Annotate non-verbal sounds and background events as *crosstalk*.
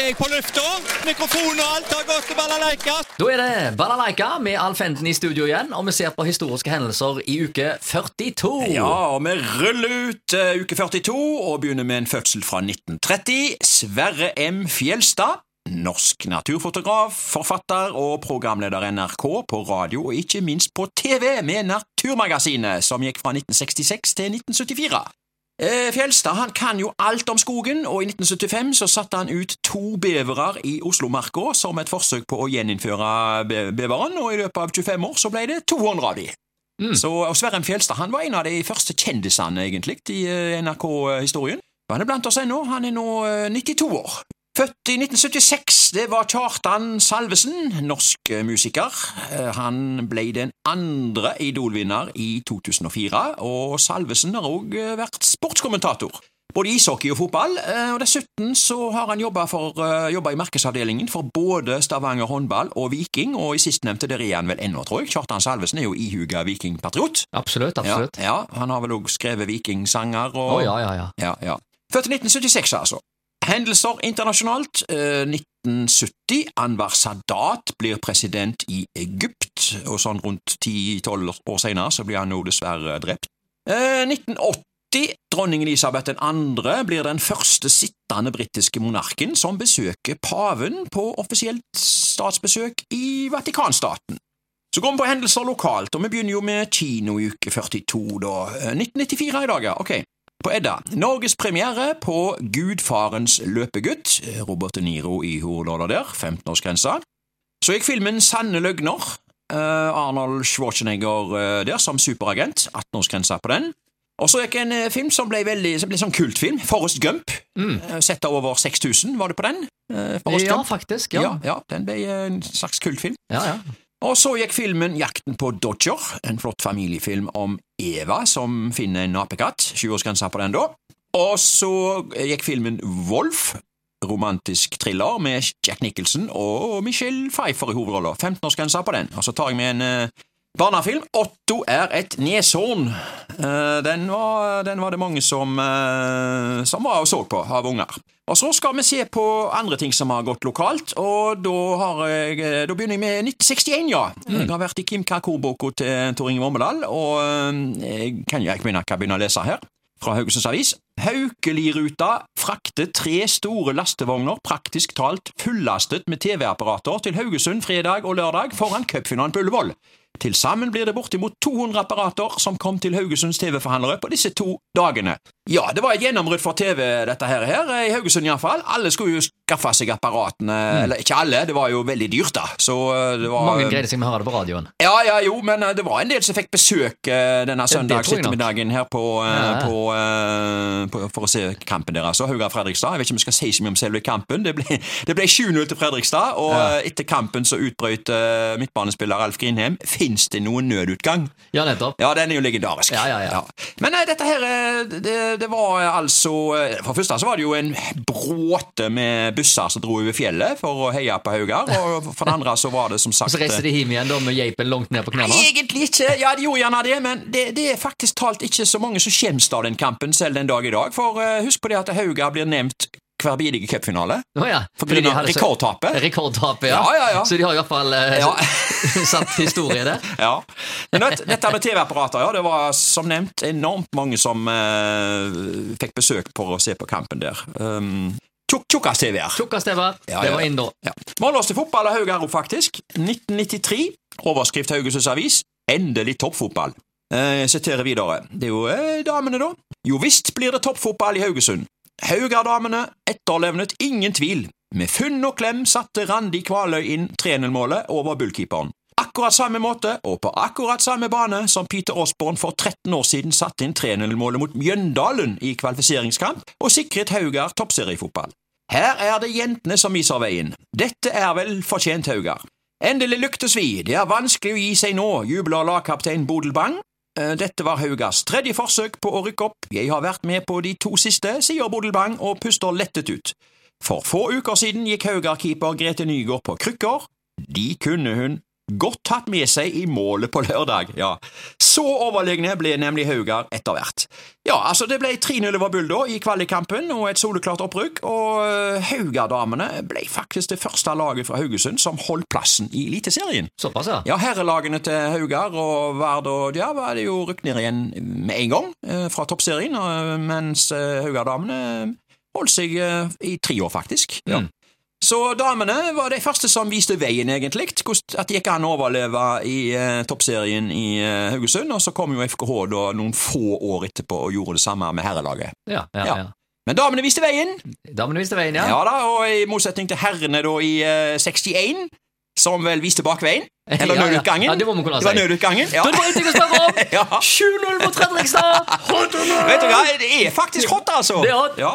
er jeg på lufta. Mikrofon og alt har gått til balalaika. Da er det Balalaika med Alf Enden i studio igjen, og vi ser på historiske hendelser i uke 42. Ja, og vi ruller ut uh, uke 42 og begynner med en fødsel fra 1930. Sverre M. Fjelstad. Norsk naturfotograf, forfatter og programleder NRK på radio og ikke minst på TV med Naturmagasinet, som gikk fra 1966 til 1974. Eh, Fjelstad han kan jo alt om skogen, og i 1975 så satte han ut to bevere i Oslomarka som et forsøk på å gjeninnføre be beveren, og i løpet av 25 år så ble det 200 av de. Så, og Sverre Fjelstad han var en av de første kjendisene egentlig i eh, NRK-historien. Han er blant oss ennå, han er nå eh, 92 år. Født i 1976, det var Kjartan Salvesen, norsk eh, musiker. Eh, Han ble den andre Idol-vinner i 2004, og Salvesen har òg vært sportskommentator. Både ishockey og fotball, eh, og dessuten så har han jobba i markedsavdelingen for både Stavanger håndball og Viking, og i sistnevnte der er han vel ennå, tror jeg. Kjartan Salvesen er jo ihuga vikingpatriot. Absolutt, absolutt. Ja, ja, han har vel òg skrevet vikingsanger og Å, ja, ja, ja. ja, ja. Født i 1976, altså. Hendelser internasjonalt. Eh, 1970. Anwar Sadat blir president i Egypt, og sånn rundt 10-12 år senere så blir han jo dessverre drept. Eh, 1980. Dronning Elisabeth 2. blir den første sittende britiske monarken som besøker paven på offisielt statsbesøk i Vatikanstaten. Så går vi på hendelser lokalt, og vi begynner jo med kino i uke 42, da. Eh, 1994 i dag, ja. Ok. På Edda. Norgespremiere på Gudfarens løpegutt. Robert De Niro i hovedrolla der. 15-årsgrensa. Så gikk filmen Sanne løgner. Eh, Arnold Schwarzenegger eh, der som superagent. 18-årsgrensa på den. Og så gikk en eh, film som ble veldig som ble sånn kultfilm. Forrest Gump. Eh, Sett av over 6000, var det på den? Forrest Ja, Gump. faktisk. Ja, Ja. ja, den ble en slags kultfilm. Ja, ja. Og så gikk filmen Jakten på Dodger, en flott familiefilm om Eva som finner en apekatt. 20-årsgrensa på den da. Og så gikk filmen Wolf, romantisk thriller med Jack Nicholson og Michelle Pfeiffer i hovedrollen. 15-årsgrensa på den. Og så tar jeg med en eh, barnefilm. Otto er et neshorn. Eh, den, var, den var det mange som, eh, som var og så på av unger. Og så skal vi se på andre ting som har gått lokalt, og da, har jeg, eh, da begynner jeg med 1961, ja. Jeg har vært i Kim Kakor-boka til Tor Inge Vommedal, og jeg kan jo ikke begynne å lese her fra Haugesunds Avis. Haukeliruta frakter tre store lastevogner praktisk talt fullastet med TV-apparater til Haugesund fredag og lørdag foran cupfinalen på Ullevål. Til sammen blir det bortimot 200 apparater som kom til Haugesunds TV-forhandlere på disse to dagene. Ja, det var et gjennombrudd for TV, dette her, her i Haugesund iallfall. Alle skulle jo skaffe seg apparatene, eller ikke alle, det var jo veldig dyrt, da. Så eh, det var Mange greide seg med å høre det på radioen. ja, ja, jo, men eh, det var en del som fikk besøk eh, denne søndagsettermiddagen her på, Ja, på, på, for å se kampen deres. Hauga-Fredrikstad. Jeg vet ikke om vi skal si så mye om selve kampen. Det ble, det ble 7-0 til Fredrikstad, og Ja. etter kampen så utbrøt midtbanespiller Alf Grinheim Fins det noen nødutgang? Ja, nettopp. Ja, den er jo legendarisk. Ja, ja, ja. Men nei, dette her, det, det var altså For det første så var det jo en bråte med busser som dro over fjellet for å heie på Haugar, og for det andre så var det som sagt Og så reiste de hjem igjen da med geipen langt ned på knærne. Egentlig ikke. Ja, de gjorde gjerne det, men det, det er faktisk talt ikke så mange som skjemmes av den kampen selv den dag i dag. For uh, husk på det at Haugar blir nevnt hver bidige cupfinale. Oh, ja. For grunn av rekordtapet. Rekordtapet, ja. Ja, ja. Så de har i hvert fall eh, Ja. *laughs* satt historie der. *laughs* Ja. Men vet, dette med TV-apparater, ja, det var som nevnt enormt mange som eh, fikk besøk for å se på kampen der. Um, Tjukk- Tjukkas-TV-er. Tjukkastever. Ja, Det var inn da. Ja. Mållås til fotball av Haugaro, faktisk. 1993. Overskrift Haugesunds Avis. Endelig toppfotball. Eh, Jeg siterer videre. Det er jo eh, damene, da. Jo visst blir det toppfotball i Haugesund. Haugar-damene etterlevnet ingen tvil. Med funn og klem satte Randi Kvaløy inn 3-0-målet over bullkeeperen. Akkurat samme måte og på akkurat samme bane som Peter Osborne for 13 år siden satte inn 3-0-målet mot Mjøndalen i kvalifiseringskamp og sikret Haugar toppseriefotball. Her er det jentene som viser veien. Dette er vel fortjent Haugar. Endelig lyktes vi, det er vanskelig å gi seg nå, jubler lagkaptein Bodil Bang. Eh, Dette var Haugars tredje forsøk på å rykke opp. Jeg har vært med på de to siste, sier Bodil Bang og puster lettet ut. For få uker siden gikk Haugar-keeper Grete Nygaard på krykker. De kunne hun godt tatt med seg i målet på lørdag. Ja. Så overlegne ble nemlig Haugar etter hvert. Ja, altså Det ble 3-0 over Bull da i kvalikkampen og et soleklart opprykk, og Haugardamene Haugar-damene ble faktisk det første laget fra Haugesund som holdt plassen i Eliteserien. Såpass, ja. Ja, Herrelagene til Haugar og Vard og ja, var det jo rykket ned igjen med en gang eh, fra toppserien, mens Haugardamene Haugar-damene holdt seg eh, i tre år, faktisk. Ja. Mm. Så damene var de første som viste veien, egentlig, at det gikk an å overleve i eh, toppserien i eh, Haugesund, og så kom jo FKH da noen få år etterpå og gjorde det samme med herrelaget. Ja, ja, Ja. Men damene viste veien, Damene viste veien, ja. ja da, og i motsetning til herrene da i eh, 61, som vel viste bakveien, *laughs* eller nødutgangen. Ja, det må man kunne Det var si. nødutgangen, ja. Da er det bare en å spørre om! *laughs* Ja. 7-0 mot Fredrikstad! Hot? *laughs* Vet du hva, det er faktisk hot, altså. Det er hot. Ja.